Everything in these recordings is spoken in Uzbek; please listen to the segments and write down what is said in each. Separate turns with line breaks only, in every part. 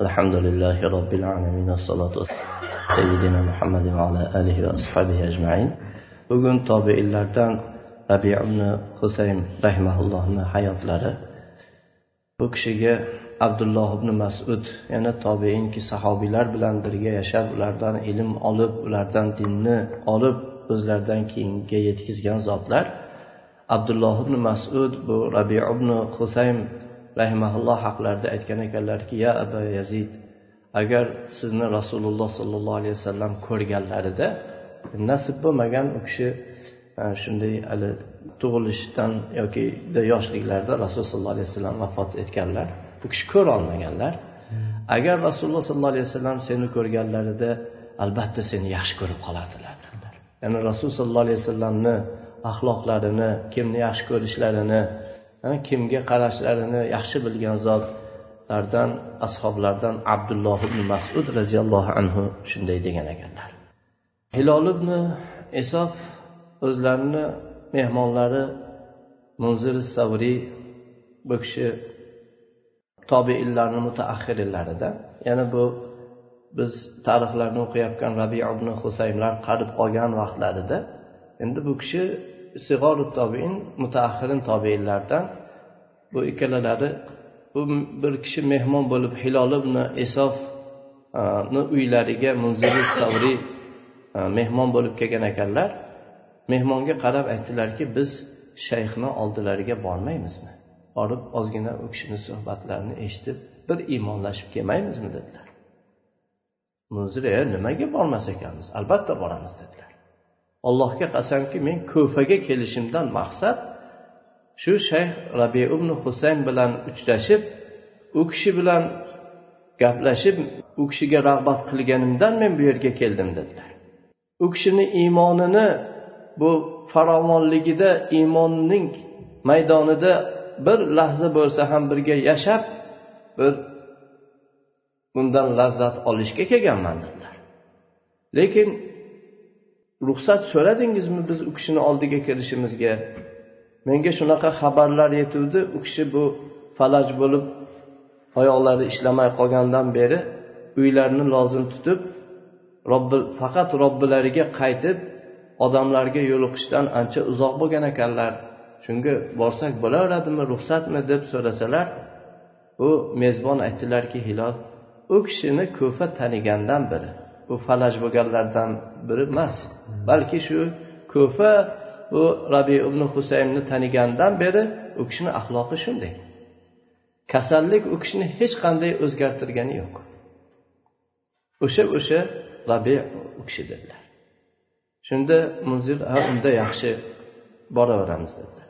الحمد لله رب العالمين والصلاة والسلام سيدنا محمد وعلى آله وأصحابه أجمعين bugun tobiinlardan rabi ibn husayn rahimaullohni hayotlari bu kishiga abdulloh ibn masud yana tobiinki sahobiylar bilan birga yashab ulardan ilm olib ulardan dinni olib o'zlaridan keyinga yetkazgan zotlar abdulloh ibn masud bu rabi ibn husayn rahimaulloh haqlarida aytgan ekanlarki ya abu yazid agar sizni rasululloh sollallohu alayhi vasallam ko'rganlarida nasib bo'lmagan u kishi e, shunday hali tug'ilishdan yoki yoshliklarida rasululloh sollallohu alayhi vasallam vafot etganlar u kishi ko'rolmaganlar agar rasululloh sollallohu alayhi vasallam seni ko'rganlarida albatta seni yaxshi ko'rib qolardilar. ya'ni rasululloh sollallohu alayhi vasallamni axloqlarini kimni yaxshi ko'rishlarini kimga qarashlarini yaxshi bilgan zotlardan ashoblardan abdulloh ibn masud roziyallohu anhu shunday degan ekanlar. Hilol ibn esof o'zlarini mehmonlari munzir savriy bu kishi tobeinlarni mutaaxirlarida yana bu biz tarixlarni o'qiyotgan rabiy ibn husaynlar qarib qolgan vaqtlarida endi bu kishi sig'oru tobiin mutaaxirin tobiinlardan. Bu ikkalalari bu bir kishi mehmon bo'lib hilol ibn esofni uylariga munziri savriy e, mehmon bo'lib kelgan ekanlar. Mehmonga qarab aytdilarki biz shayxni oldilariga bormaymizmi? Borib ozgina u kishini suhbatlarini eshitib bir iymonlashib kelmaymizmi? dedilar. Munzir e nimaga bormas ekanmiz? Albatta boramiz dedilar. Allohga qasamki men ko'faga kelishimdan maqsad shu shayx rabi ibn husayn bilan uchrashib u kishi bilan gaplashib u kishiga rag'bat qilganimdan men bu yerga keldim dedilar. U kishini iymonini bu farovonligida iymonning maydonida bir lahza bo'lsa ham birga yashab bir bundan lazzat olishga kelganman dedilar. Lekin ruxsat so'radingizmi biz u kishini oldiga kirishimizga? Menga shunaqa xabarlar yetuvdi. U kishi bu falaj bo'lib oyoqlari ishlamay qolgandan beri uylarini lozim tutib robbi faqat robbilariga qaytib odamlarga yo'liqishdan ancha uzoq bo'lgan ekanlar. Shunga borsak bo'laveradimi ruxsatmi deb so'rasalar u mezbon aytdilarki hilol u kishini ko'fa tanigandan beri bu falaj bo'lganlardan biri emas. Balki shu ko'fa bu rabi ibn husaynni tanigandan beri u kishini axloqi shunday. Kasallik u kishini hech qanday o'zgartirgani yo'q. O'sha o'sha rabi u kishi dedilar. Shunda muzir ha unda yaxshi boraveramiz dedilar.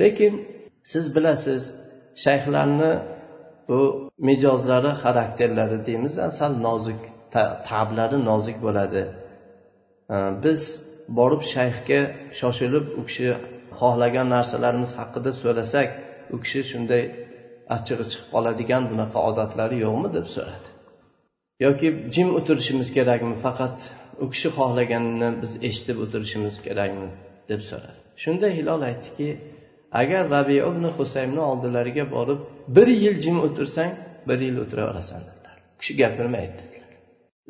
Lekin siz bilasiz shayxlarni bu mijozlari xarakterlari deymiz sal nozik tablari nozik bo'ladi. Biz borib shayxga shoshilib u kishi xohlagan narsalarimiz haqida so'rasak u kishi shunday achchig'i chiqib qoladigan bunaqa odatlari yo'qmi deb so'radi. Yoki jim o'tirishimiz kerakmi? Faqat u kishi xohlaganini biz eshitib o'tirishimiz kerakmi? deb so'radi. Shunda hilol aytdiki agar rabi ibn husaynni oldilariga borib bir yil jim o'tirsang bir yil o'tiraverasan dedilar. U kishi gapirmaydi dedilar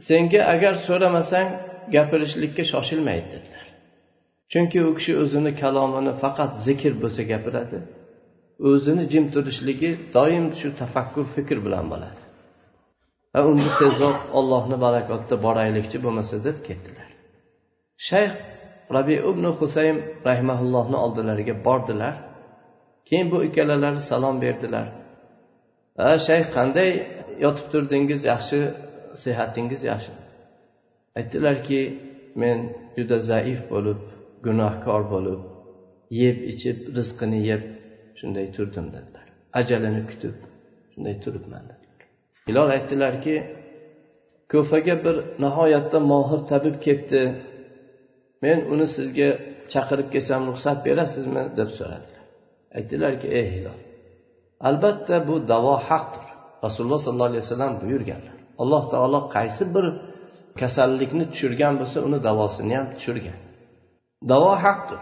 senga agar so'ramasang gapirishlikka shoshilmaydi dedilar. Chunki u kishi o'zini kalomini faqat zikr bo'lsa gapiradi o'zini jim turishligi doim shu tafakkur fikr bilan bo'ladi. Va unda tezroq ollohni barakotida boraylikchi bo'lmasa deb ketdilar. Shayx rabi ibn husayn rahmaullohni oldilariga bordilar. Keyin bu ikkalalari salom berdilar. A shayx qanday yotib turdingiz yaxshi sehatingiz yaxshi. Aytdilarki men juda zaif bo'lib gunohkor bo'lib yeb ichib rizqini yeb shunday turdim dedilar. Ajalini kutib shunday turibman dedilar. Hilol aytdilarki ko'faga bir nihoyatda mohir tabib kelibdi men uni sizga chaqirib kelsam ruxsat berasizmi deb so'radilar. Aytdilarki ey hilol albatta bu davo haqdir. Rasululloh sollallohu alayhi vasallam buyurganlar. Alloh taolo qaysi bir kasallikni tushirgan bo'lsa uni davosini ham tushirgan. Davo haqdir.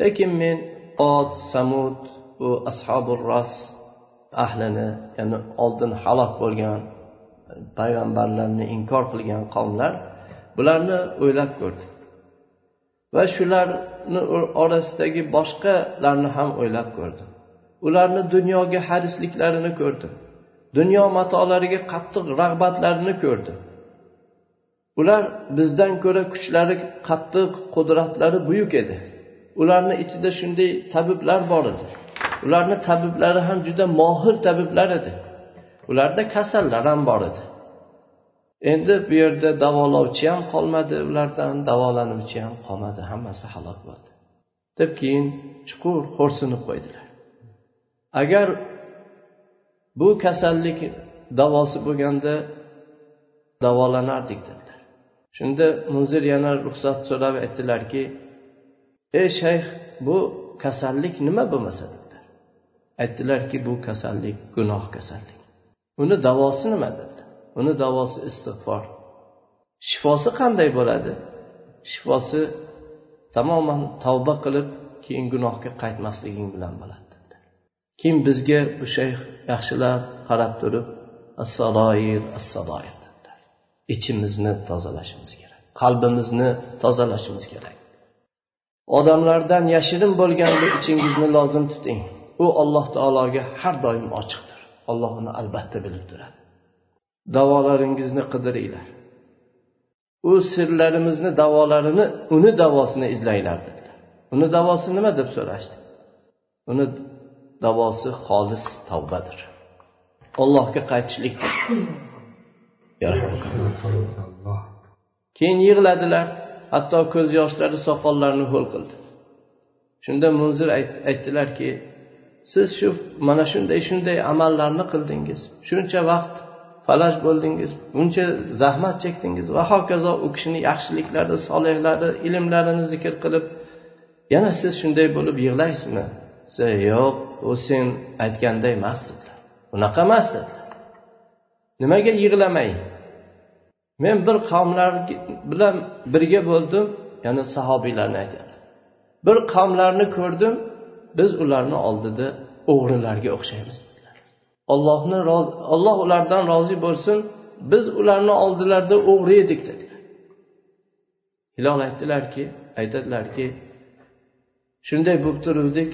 Lekin men ot samud bu ashobi ros ahlini ya'ni oldin halok bo'lgan payg'ambarlarni inkor qilgan qavmlar bularni o'ylab ko'rdi va shularni orasidagi boshqalarni ham o'ylab ko'rdim. Ularni dunyoga harisliklarini ko'rdim. Dunyo matolariga qattiq rag'batlarini ko'rdi. Ular bizdan ko'ra kuchlari qattiq qudratlari buyuk edi. Ularni ichida shunday tabiblar bor edi. Ularni tabiblari ham juda mohir tabiblar edi. Ularda kasallar ham bor edi. Endi bu yerda davolovchi ham qolmadi ulardan davolanuvchi ham qolmadi hammasi halok bo'ldi. Deb keyin chuqur xo'rsinib qo'ydilar. Agar bu kasallik davosi bo'lganda davolanardik dedilar. Shunda munzir yana ruxsat so'rab aytdilarki ey shayx bu kasallik nima bo'lmasa? dedilar. Aytdilarki bu kasallik gunoh kasallik. Uni davosi nima? dedilar. Uni davosi istig'for shifosi qanday bo'ladi? Shifosi tamoman tavba qilib keyin gunohga qaytmasliging bilan bo'ladi. Keyin bizga bu shayx yaxshilab qarab turib assaloir assaloir dedilar ichimizni tozalashimiz kerak qalbimizni tozalashimiz kerak. Odamlardan yashirin bo'lgan ichingizni lozim tuting. U alloh taologa har doim ochiqdir. Alloh uni albatta bilib turadi. Davolaringizni qidiringlar. U sirlarimizni davolarini uni davosini izlanglar dedilar. Uni davosi nima deb so'rashdi? Uni davosi xolis tavbadir. Allohga qaytishlikdir keyin yig'ladilar. Hatto ko'z yoshlari soqollarini ho'l qildi. Shunda munzir aytdilarki siz shu mana shunday shunday amallarni qildingiz. Shuncha vaqt falaj bo'ldingiz. Buncha zahmat chekdingiz. Va hokazo u kishini yaxshiliklari solihlari ilmlarini zikr qilib yana siz shunday bo'lib yig'laysizmi? Yo'q u sen aytganday emas dedilar. Unaqa emas dedilar. Nimaga yig'lamay men bir qavmlar bilan birga bo'ldim ya'ni sahobiylarni aytyapti bir qavmlarni ko'rdim biz ularni oldida o'g'rilarga o'xshaymiz dedilar. Ollohni olloh ulardan rozi bo'lsin biz ularni oldilarida o'g'ri edik dedilar. Hilol aytdilarki aytadilarki shunday bo'lib turuvdik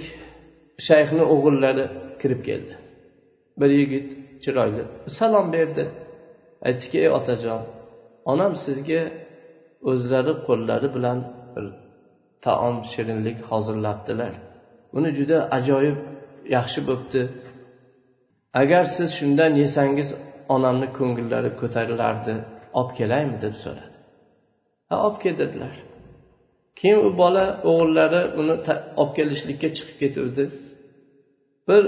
shayxni o'g'illari kirib keldi. Bir yigit chiroyli salom berdi. Aytdiki ey otajon onam sizga o'zlari qo'llari bilan bir taom shirinlik hozirlabdilar. Buni juda ajoyib yaxshi bo'pti. Agar siz shundan yesangiz onamni ko'ngillari ko'tarilardi olib kelaymi? deb so'radi. Ha olib kel dedilar. Keyin u bola o'g'illari uni olib kelishlikka chiqib ketuvdi. Bir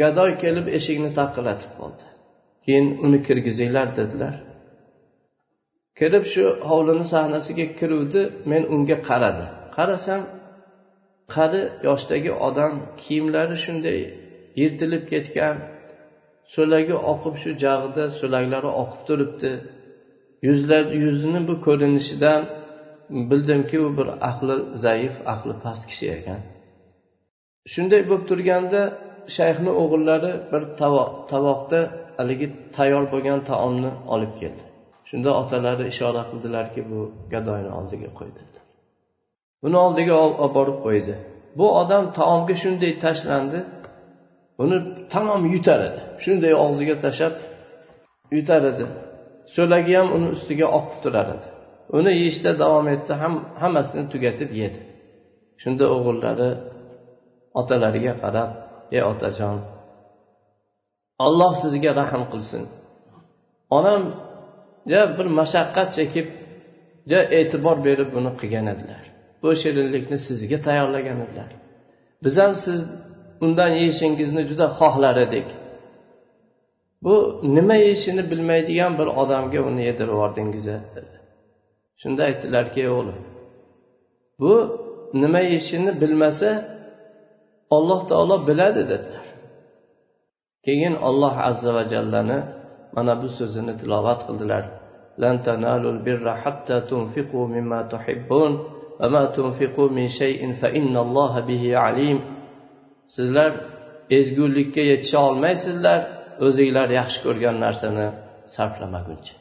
gadoy kelib eshikni taqillatib qoldi keyin uni kirgizinglar dedilar. Kirib shu hovlini sahnasiga kiruvdi men unga qaradim. Qarasam qari yoshdagi odam kiyimlari shunday yirtilib ketgan so'lagi oqib shu jag'ida so'laklari oqib turibdi. Yuzlar yuzini bu ko'rinishidan bildimki u bir aqli zaif aqli past kishi ekan. Shunday bo'lib turganda shayxni o'g'illari bir tavoqda haligi tayyor bo'lgan taomni olib keldi. Shunda otalari ishora qildilarki bu gadoyni oldiga qo'y dedilar uni oldiga olib borib qo'ydi. Bu odam taomga shunday tashlandi uni tamom yutar edi. Shunday og'ziga tashlab yutar edi. So'lagi ham uni ustiga oqib turar edi. Uni yeyishda davom etdi ham hammasini tugatib yedi. Shunda o'g'illari otalariga qarab ey otajon olloh sizga rahm qilsin. Onam ja bir mashaqqat chekib ja e'tibor berib buni qilgan edilar. Bu shirinlikni sizga tayyorlagan edilar. Biz ham siz undan yeyishingizni juda xohlar edik. Bu nima yeyishini bilmaydigan bir odamga uni yedirib yubordingiz dedi. Shunda aytdilarki o'g'lim bu nima yeyishini bilmasa olloh taolo biladi dedilar. Keyin olloh azza va jallani mana bu so'zini tilovat qildilar. Lan tanalul birra hatta تنفقوا mimma tuhibbun va ma من min shay'in fa innalloha bihi alim. Sizlar ezgulikka yetisha olmaysizlar o'zinglar yaxshi ko'rgan narsani sarflamaguncha.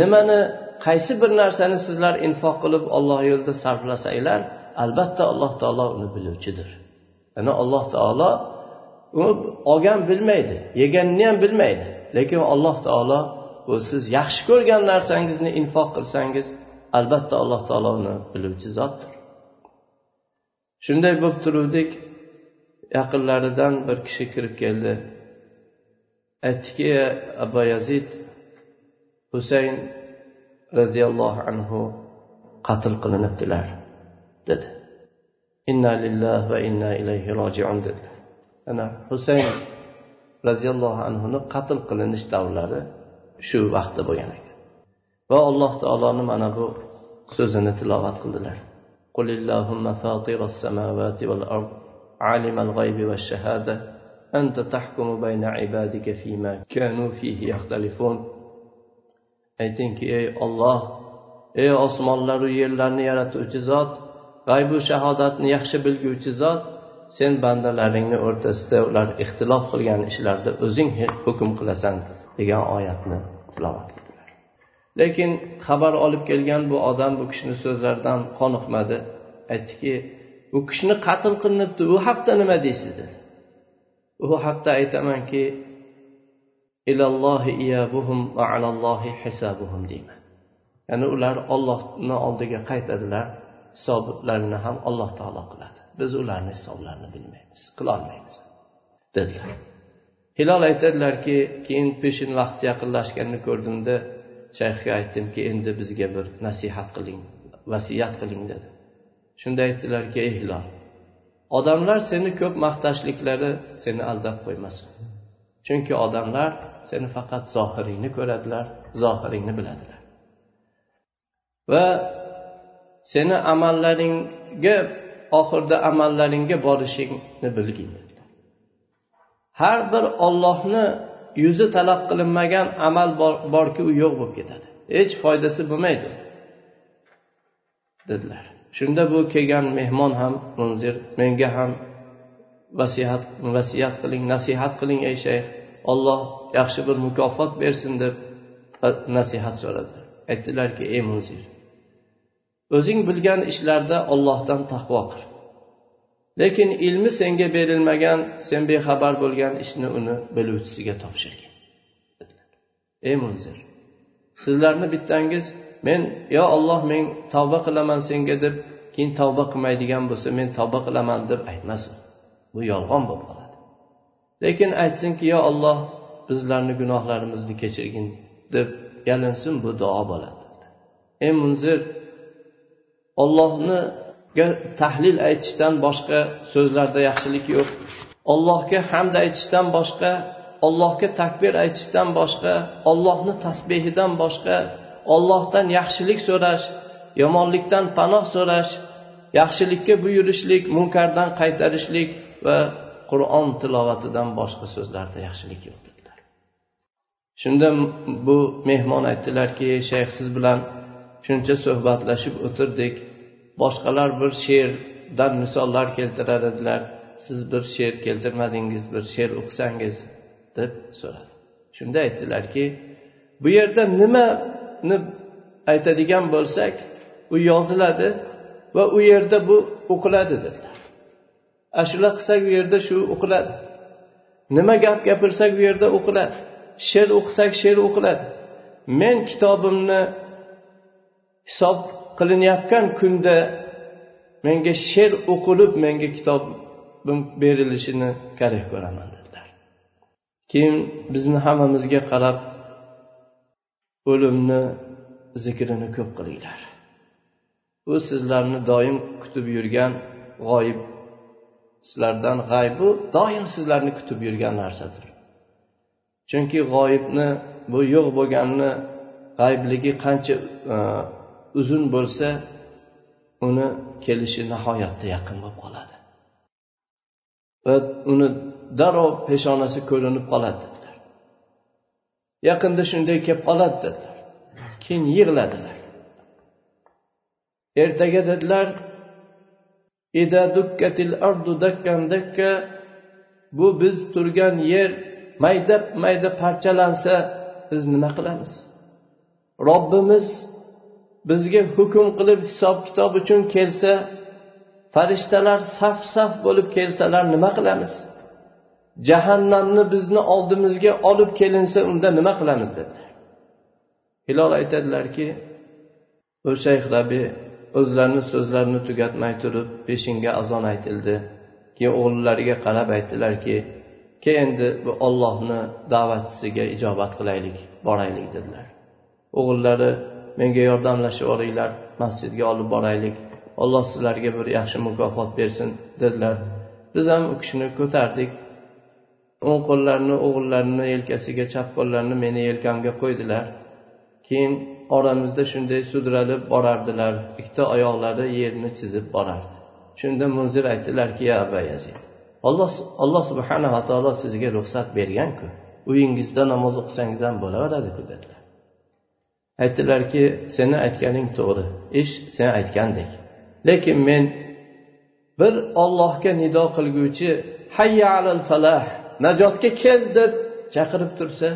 Nimani qaysi bir narsani sizlar infoq qilib olloh yo'lida sarflasanglar albatta alloh taolo uni biluvchidir. Ana alloh taolo u olgan bilmaydi yeganini ham bilmaydi. Lekin alloh taolo u siz yaxshi ko'rgan narsangizni infoq qilsangiz albatta alloh taolo uni biluvchi zotdir. Shunday bo'lib turuvdik. Yaqinlaridan bir kishi kirib keldi. Aytdiki abu yazid husayn roziyallohu anhu qatl qilinibdilar dedi. inna lillahi va inna ilayhi rojiun dedilar ana husayn roziyallohu anhuni qatl qilinish davrlari shu vaqtda bo'lgan ekan va alloh taoloni mana bu so'zini tilovat qildilar قل اللهم فاطر السماوات والأرض عالم الغيب والشهادة أنت تحكم بين عبادك فيما كانوا فيه يختلفون aytingki ey olloh ey osmonlaru yerlarni yaratuvchi zot g'aybu shahodatni yaxshi bilguvchi zot sen bandalaringni o'rtasida ular ixtilof qilgan ishlarda o'zing hukm qilasan degan oyatni tilovat qildilar. Lekin xabar olib kelgan bu odam bu kishini so'zlaridan qoniqmadi. Aytdiki u kishini qatl qilinibdi u haqda nima deysiz? dedi. U haqda aytamanki ilallohi iyabuhum va alallohi hisabuhum deyman. Ya'ni ular ollohni oldiga qaytadilar. Hisoblarini ham alloh taolo qiladi. Biz ularni hisoblarini bilmaymiz qilolmaymiz dedilar. Hilol aytadilarki keyin peshin vaqti yaqinlashganini ko'rdimda shayxga aytdimki endi bizga bir nasihat qiling vasiyat qiling dedi. Shunda aytdilarki ey hilol odamlar seni ko'p maqtashliklari seni aldab qo'ymasin. Chunki odamlar seni faqat zohiringni ko'radilar zohiringni biladilar. Va seni amallaringga oxirida amallaringga borishingni bilgin. Har bir ollohni yuzi talab qilinmagan amal borki u yo'q bo'lib ketadi. Hech foydasi bo'lmaydi dedilar. Shunda bu kelgan mehmon ham munzir menga ham vasiyat vasiyat qiling nasihat qiling ey shayx. Olloh yaxshi bir mukofot bersin deb nasihat so'radilar. Aytdilarki ey munzir o'zing bilgan ishlarda ollohdan taqvo qil. Lekin ilmi senga berilmagan sen bexabar bo'lgan ishni uni biluvchisiga topshirgin. Ey munzir sizlarni bittangiz men yo olloh men tavba qilaman senga deb keyin tavba qilmaydigan bo'lsa men tavba qilaman deb aytmasin. Bu yolg'on bo'lib qoladi. Lekin aytsinki yo olloh bizlarni gunohlarimizni kechirgin deb yalinsin bu duo bo'ladi. Ey munzir ollohniga tahlil aytishdan boshqa so'zlarda yaxshilik yo'q. Ollohga hamd aytishdan boshqa ollohga takbir aytishdan boshqa ollohni tasbehidan boshqa ollohdan yaxshilik so'rash yomonlikdan panoh so'rash yaxshilikka buyurishlik munkardan qaytarishlik va qur'on tilovatidan boshqa so'zlarda yaxshilik yo'q dedilar. Shunda bu mehmon aytdilarki shayx siz bilan shuncha suhbatlashib o'tirdik. Boshqalar bir she'rdan misollar keltirar edilar siz bir she'r keltirmadingiz bir she'r o'qisangiz deb so'radi. Shunda aytdilarki bu yerda nimani aytadigan bo'lsak u yoziladi va u yerda bu o'qiladi dedilar. Ashula qilsak u yerda shu o'qiladi. Nima gap gapirsak u yerda o'qiladi. She'r o'qisak she'r o'qiladi. Men kitobimni hisob qilinayotgan kunda menga she'r o'qilib menga kitobim berilishini kerak ko'raman dedilar. Keyin bizni hammamizga qarab o'limni zikrini ko'p qilinglar. U sizlarni doim kutib yurgan g'oyib sizlardan g'aybu doim sizlarni kutib yurgan narsadir. Chunki g'oyibni bu yo'q bo'lganni g'aybligi qancha e, uzun bo'lsa uni kelishi nihoyatda yaqin bo'lib qoladi. Va uni darrov peshonasi ko'rinib qoladi dedilar. Yaqinda shunday kelib qoladi dedilar. Keyin yig'ladilar. Ertaga dedilar bu biz turgan yer mayda mayda parchalansa biz nima qilamiz? Robbimiz bizga hukm qilib hisob kitob uchun kelsa farishtalar saf saf bo'lib kelsalar nima qilamiz? Jahannamni bizni oldimizga olib kelinsa unda nima qilamiz dedilar. Hilol aytadilarki u shayx rabiy o'zlarini so'zlarini tugatmay turib peshinga azon aytildi. Keyin o'g'illariga qarab aytdilarki ke endi bu ollohni da'vatchisiga ijobat qilaylik boraylik dedilar. O'g'illari menga yordamlashib yuboringlar masjidga olib boraylik. Olloh sizlarga bir yaxshi mukofot bersin dedilar. Biz ham u kishini ko'tardik. O'ng qo'llarini o'g'illarini yelkasiga chap qo'llarini meni yelkamga qo'ydilar. Keyin oramizda shunday sudralib borardilar. Ikkita oyoqlari yerni chizib borardi. Shunda munzir aytdilarki ya aba alloh olloh alloh subhanava taolo sizga ruxsat berganku. Uyingizda namoz o'qisangiz ham bo'laveradiku dedilar. Aytdilarki seni aytganing to'g'ri ish sen aytgandek. Lekin men bir ollohga nido qilguvchi hayya alal falah najotga kel deb chaqirib tursa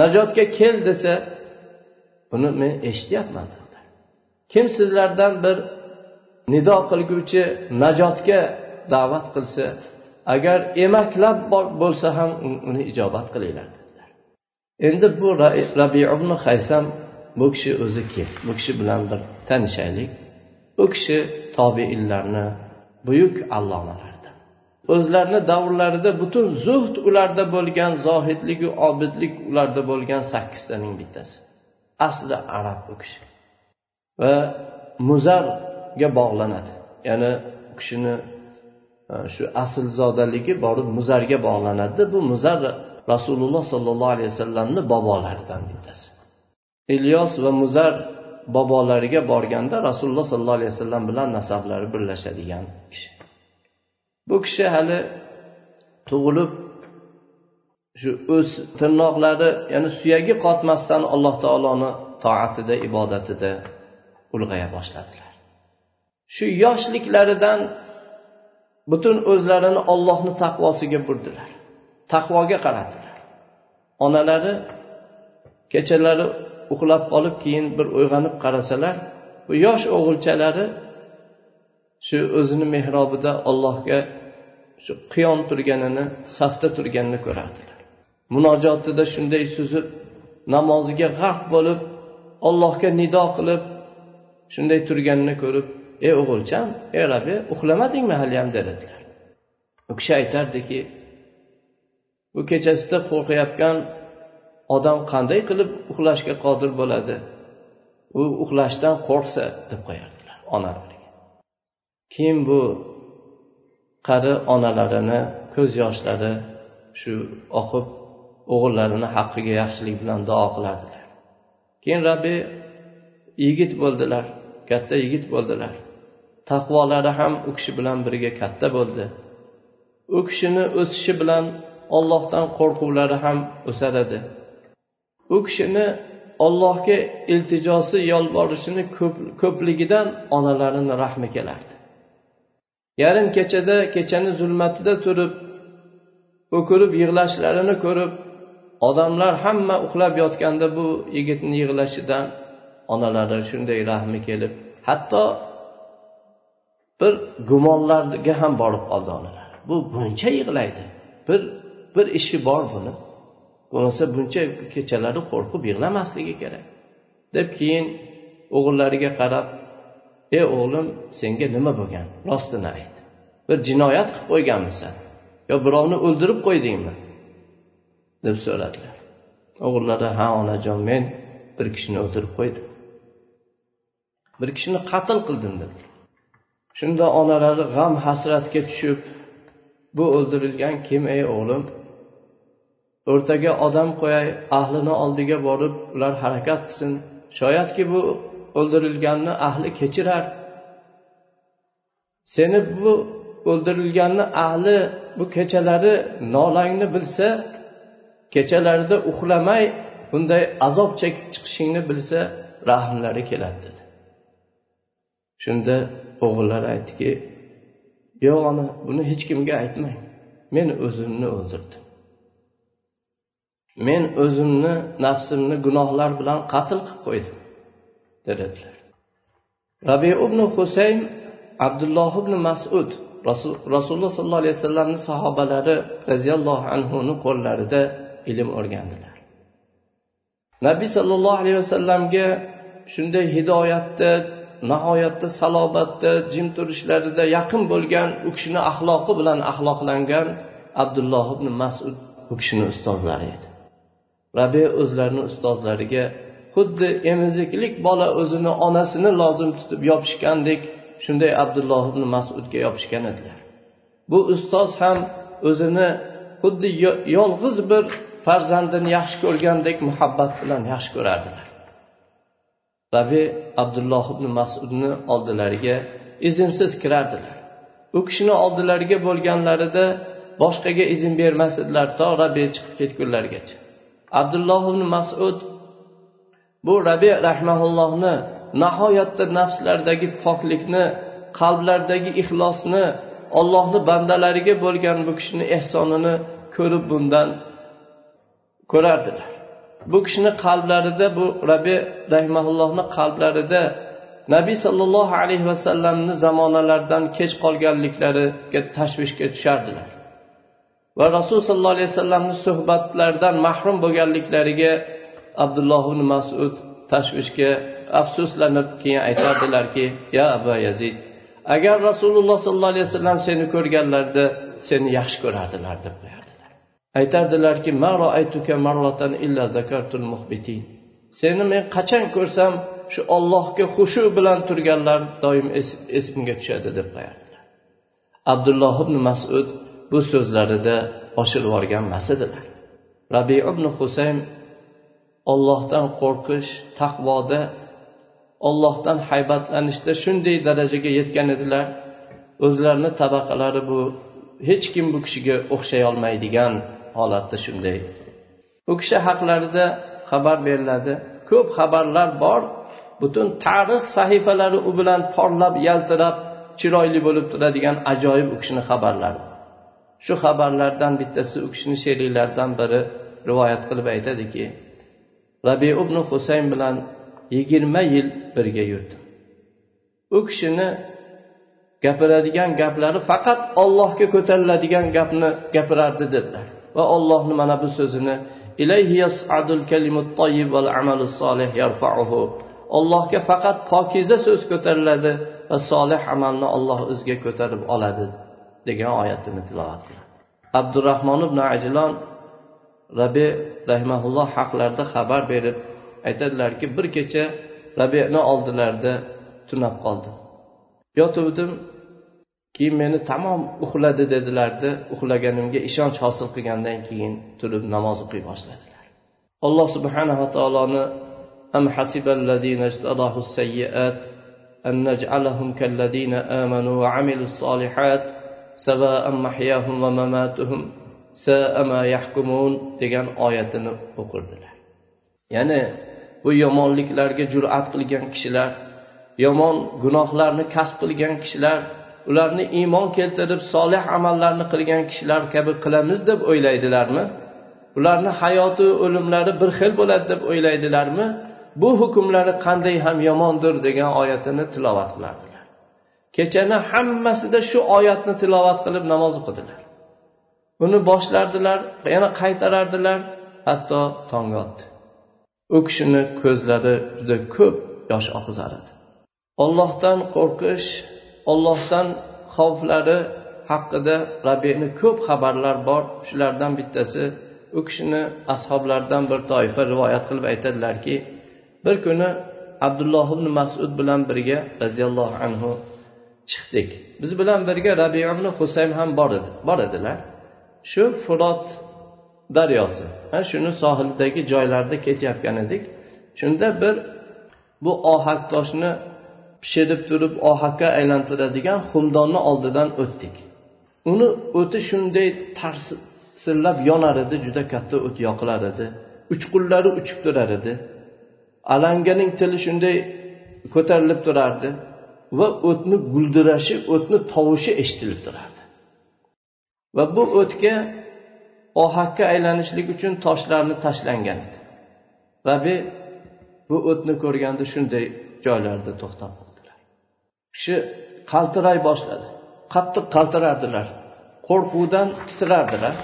najotga kel desa buni men eshityapman kim sizlardan bir nido qilguvchi najotga da'vat qilsa agar emaklab bo'lsa ham uni ijobat qilinglar endi bu rabi ibn haysam bu kishi o'zi kim? Bu kishi bilan bir tanishaylik. U kishi tobeinlarni buyuk allomalaridan o'zlarini davrlarida butun zuhd ularda bo'lgan zohidligu obidlik ularda bo'lgan sakkiztaning bittasi. Asli arab u kishi. Va muzarga bog'lanadi. Ya'ni u kishini shu shu aslzodaligi borib muzarga bog'lanadi. Bu muzar rasululloh sollallohu alayhi vasallamni bobolaridan bittasi. Ilyos va muzar bobolariga borganda rasululloh sollallohu alayhi vasallam bilan nasablari birlashadigan kishi. Bu kishi hali tug'ilib shu o'z tirnoqlari ya'ni suyagi qotmasdan alloh taoloni toatida ibodatida ulg'aya boshladilar. Shu yoshliklaridan butun o'zlarini ollohni taqvosiga burdilar. Taqvoga qaratdilar. Onalari kechalari uxlab qolib keyin bir uyg'onib qarasalar bu yosh o'g'ilchalari shu o'zini mehrobida allohga shu qiyom turganini safda turganini ko'rardilar. Munojotida shunday suzib namoziga g'arq bo'lib ollohga nido qilib shunday turganini ko'rib ey o'g'ilcham ey rabbi uxlamadingmi haliyam? dedilar. U kishi aytardiki bu kechasida qo'rqayotgan odam qanday qilib uxlashga qodir bo'ladi? U uxlashdan qo'rqsa deb qo'yardilar onalariga. Keyin bu qari onalarini ko'z yoshlari shu oqib o'g'illarini haqqiga yaxshilik bilan duo qilardilar. Keyin rabbi yigit bo'ldilar katta yigit bo'ldilar. Taqvolari ham u kishi bilan birga katta bo'ldi. U kishini o'sishi bilan ollohdan qo'rquvlari ham o'sar edi u kishini ollohga iltijosi yolborishini ko'pligidan onalarini rahmi kelardi. Yarim kechada kechani zulmatida turib o'kirib yig'lashlarini ko'rib odamlar hamma uxlab yotganda bu yigitni yig'lashidan onalari shunday rahmi kelib hatto bir gumonlarga ham borib qoldi onalar bu buncha yig'laydi. Bir bir ishi bor buni. Bo'lmasa buncha kechalari qo'rqib yig'lamasligi kerak. Deb keyin o'g'illariga qarab ey o'g'lim senga nima bo'lgan? Rostini ayt. Bir jinoyat qilib qo'yganmisan. Yo birovni o'ldirib qo'ydingmi? deb so'radilar. O'g'illari ha onajon men bir kishini o'ldirib qo'ydim. Bir kishini qatl qildim dedi shunda onalari g'am hasratga tushib bu o'ldirilgan kim ey o'g'lim? O'rtaga odam qo'yay ahlini oldiga borib ular harakat qilsin. Shoyatki bu o'ldirilganni ahli kechirar. Seni bu o'ldirilganni ahli bu kechalari nolangni bilsa kechalarida uxlamay bunday azob chekib chiqishingni bilsa rahmlari keladi dedi. Shunda o'g'illar aytdiki yo'q ona buni hech kimga aytmang. Men o'zimni o'ldirdim. Men o'zimni nafsimni gunohlar bilan qatl qilib qo'ydim dedilar. Rabi ibn husayn abdulloh ibn masud rasululloh sollallohu alayhi vasallamni sahobalari roziyallohu anhuni qo'llarida ilm o'rgandilar. Nabiy sollallohu alayhi vasallamga shunday hidoyatda nihoyatda salobatda jim turishlarida yaqin bo'lgan u kishini axloqi bilan axloqlangan abdulloh ibn masud u kishini ustozlari edi. Rabi o'zlarini ustozlariga xuddi emiziklik bola o'zini onasini lozim tutib yopishgandek shunday abdulloh ibn masudga yopishgan edilar. Bu ustoz ham o'zini xuddi yolg'iz bir farzandini yaxshi ko'rgandek muhabbat bilan yaxshi ko'rardilar. Rabi abdulloh ibn masudni oldilariga izinsiz kirardilar. U kishini oldilariga bo'lganlarida boshqaga izn bermas edilar to rabi chiqib ketgunlarigacha abdulloh ibn masud bu rabi rahmaullohni nihoyatda nafslardagi poklikni qalblardagi ixlosni ollohni bandalariga bo'lgan bu kishini ehsonini ko'rib bundan ko'rardilar. Bu kishini qalblarida bu rabi rahmaullohni qalblarida nabiy sollallohu alayhi vasallamni zamonalaridan kech qolganliklariga tashvishga tushardilar. Va rasul sollallohu alayhi vasallamni suhbatlaridan mahrum bo'lganliklariga abdulloh ibn masud tashvishga afsuslanib keyin aytadilarki ya abu yazid agar rasululloh sollallohu alayhi vasallam seni ko'rganlarida seni yaxshi ko'rardilar deb qo'yardilar. Aytardilarki seni men qachon ko'rsam shu ollohga xushu bilan turganlar doim esimga tushadi deb qo'yardilar. Abdulloh ibn masud bu so'zlarida oshirib yuborganmas edilar. Rabi ibn husayn ollohdan qo'rqish taqvoda ollohdan haybatlanishda shunday darajaga yetgan edilar. O'zlarini tabaqalari bu hech kim bu kishiga o'xshay olmaydigan holatda shunday. U kishi haqlarida xabar beriladi. Ko'p xabarlar bor. Butun tarix sahifalari u bilan porlab yaltirab chiroyli bo'lib turadigan ajoyib u kishini xabarlari. Shu xabarlardan bittasi u kishini sheriklaridan biri rivoyat qilib aytadiki rabi ibn husayn bilan yigirma yil birga yurdim. U kishini gapiradigan gaplari faqat ollohga ko'tariladigan gapni gapirardi dedilar. Va ollohni mana bu so'zini ollohga faqat pokiza so'z ko'tariladi va solih amalni olloh o'ziga ko'tarib oladi. degan oyatini tilovat qiladi abdurahmon ibn ajlon rabi rahimaulloh haqlarida xabar berib aytadilarki bir kecha rabiyani oldilarida tunab qoldim yotuvdim keyin meni tamom uxladi dedilarda uxlaganimga ishonch hosil qilgandan keyin turib namoz o'qiy boshladilar alloh subhanava taoloni أم حسب الذين اجترحوا السيئات أن نجعلهم كالذين آمنوا وعملوا الصالحات سواء محياهم ومماتهم ساء ما يحكمون degan oyatini o'qirdilar ya'ni bu yomonliklarga jur'at qilgan kishilar yomon gunohlarni kasb qilgan kishilar ularni iymon keltirib solih amallarni qilgan kishilar kabi qilamiz deb o'ylaydilarmi ularni hayoti o'limlari bir xil bo'ladi deb o'ylaydilarmi bu hukmlari qanday ham yomondir degan oyatini tilovat qilardilar Kechani hammasida shu oyatni tilovat qilib namoz o'qidilar. Uni boshlardilar yana qaytarardilar hatto tongga otdi. U kishini ko'zlari juda ko'p yosh oqizar edi ollohdan qo'rqish ollohdan xavflari haqida rabiyni ko'p xabarlar bor. Shulardan bittasi u kishini ashoblaridan bir toifa rivoyat qilib aytadilarki bir kuni abdulloh ibn masud bilan birga roziyallohu anhu chiqdik. Biz bilan birga rabi ibn husayn ham bor edi bor edilar shu furot daryosi. Shuni sohilidagi joylarda ketayotgan edik. Shunda bir bu ohak toshni pishirib turib ohakka aylantiradigan xumdonni oldidan o'tdik. Uni o'ti shunday tarsillab yonar edi juda katta o't yoqilar edi. Uchqunlari uchib turar edi. Alanganing tili shunday ko'tarilib turardi. Va o'tni guldirashi o'tni tovushi eshitilib turardi. Va bu o'tga ohakka aylanishlik uchun toshlarni tashlangan edi. Rabi bu o'tni ko'rganda shunday joylarda to'xtab qoldilar. Kishi qaltiray boshladi. Qattiq qaltirardilar. Qo'rquvdan titrardilar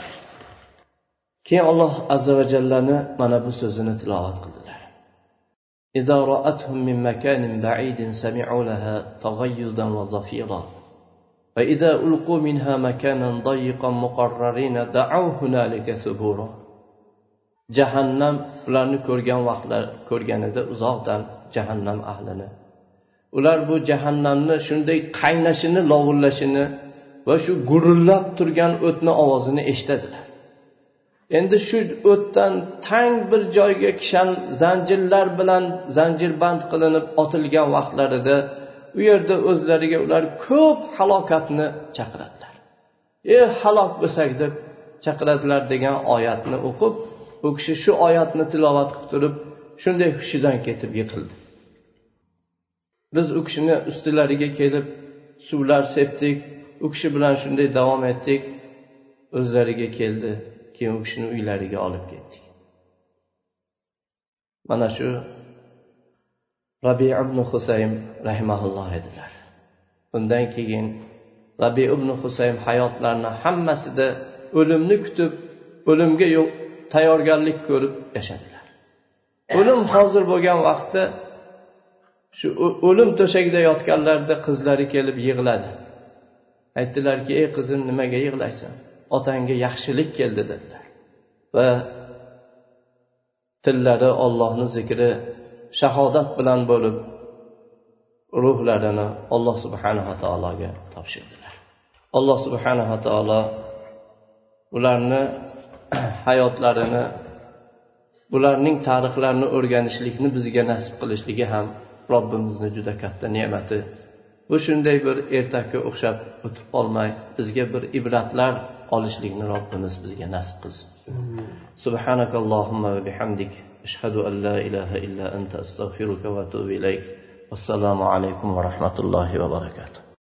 keyin alloh azza va jallani mana bu so'zini tilovat qildi. إذا رأتهم من مكان بعيد سمعوا لها تغيظا وزفيرا فإذا ألقوا منها مكانا ضيقا مقررين دعوا هنالك ثبورا jahannam ularni ko'rgan vaqtlar ko'rganida uzoqdan jahannam ahlini ular bu jahannamni shunday qaynashini lovullashini va shu gurillab turgan o'tni ovozini eshitadilar Endi shu o'tdan tang bir joyga kishan zanjirlar bilan zanjirband qilinib otilgan vaqtlarida u yerda o'zlariga ular ko'p halokatni chaqiradilar. E halok bo'lsak deb chaqiradilar degan oyatni o'qib u kishi shu oyatni tilovat qilib turib shunday hushidan ketib yiqildi. Biz u kishini ustilariga kelib suvlar sepdik u kishi bilan shunday davom etdik o'zlariga keldi. Keyin u kishini uylariga olib ketdik. Mana shu rabi ibn husaym rahimaulloh edilar. Undan keyin rabi ibn husaym hayotlarini hammasida o'limni kutib o'limga tayyorgarlik ko'rib yashadilar. O'lim hozir bo'lgan vaqtda shu o'lim to'shagida yotganlarida qizlari kelib yig'ladi. Aytdilarki ey qizim nimaga yig'laysan? Otangga yaxshilik keldi dedilar. Va tillari ollohni zikri shahodat bilan bo'lib ruhlarini alloh subhanava taologa topshirdilar. Alloh subhanava taolo ularni hayotlarini bularning tarixlarini o'rganishlikni bizga nasib qilishligi ham robbimizni juda katta ne'mati. Bu shunday bir ertakka o'xshab o'tib qolmay bizga bir ibratlar olishlikni robbimiz bizga nasib qilsin سبحانك اللهم وبحمدك أشهد أن لا إله إلا أنت أستغفرك وأتوب إليك والسلام عليكم ورحمة الله وبركاته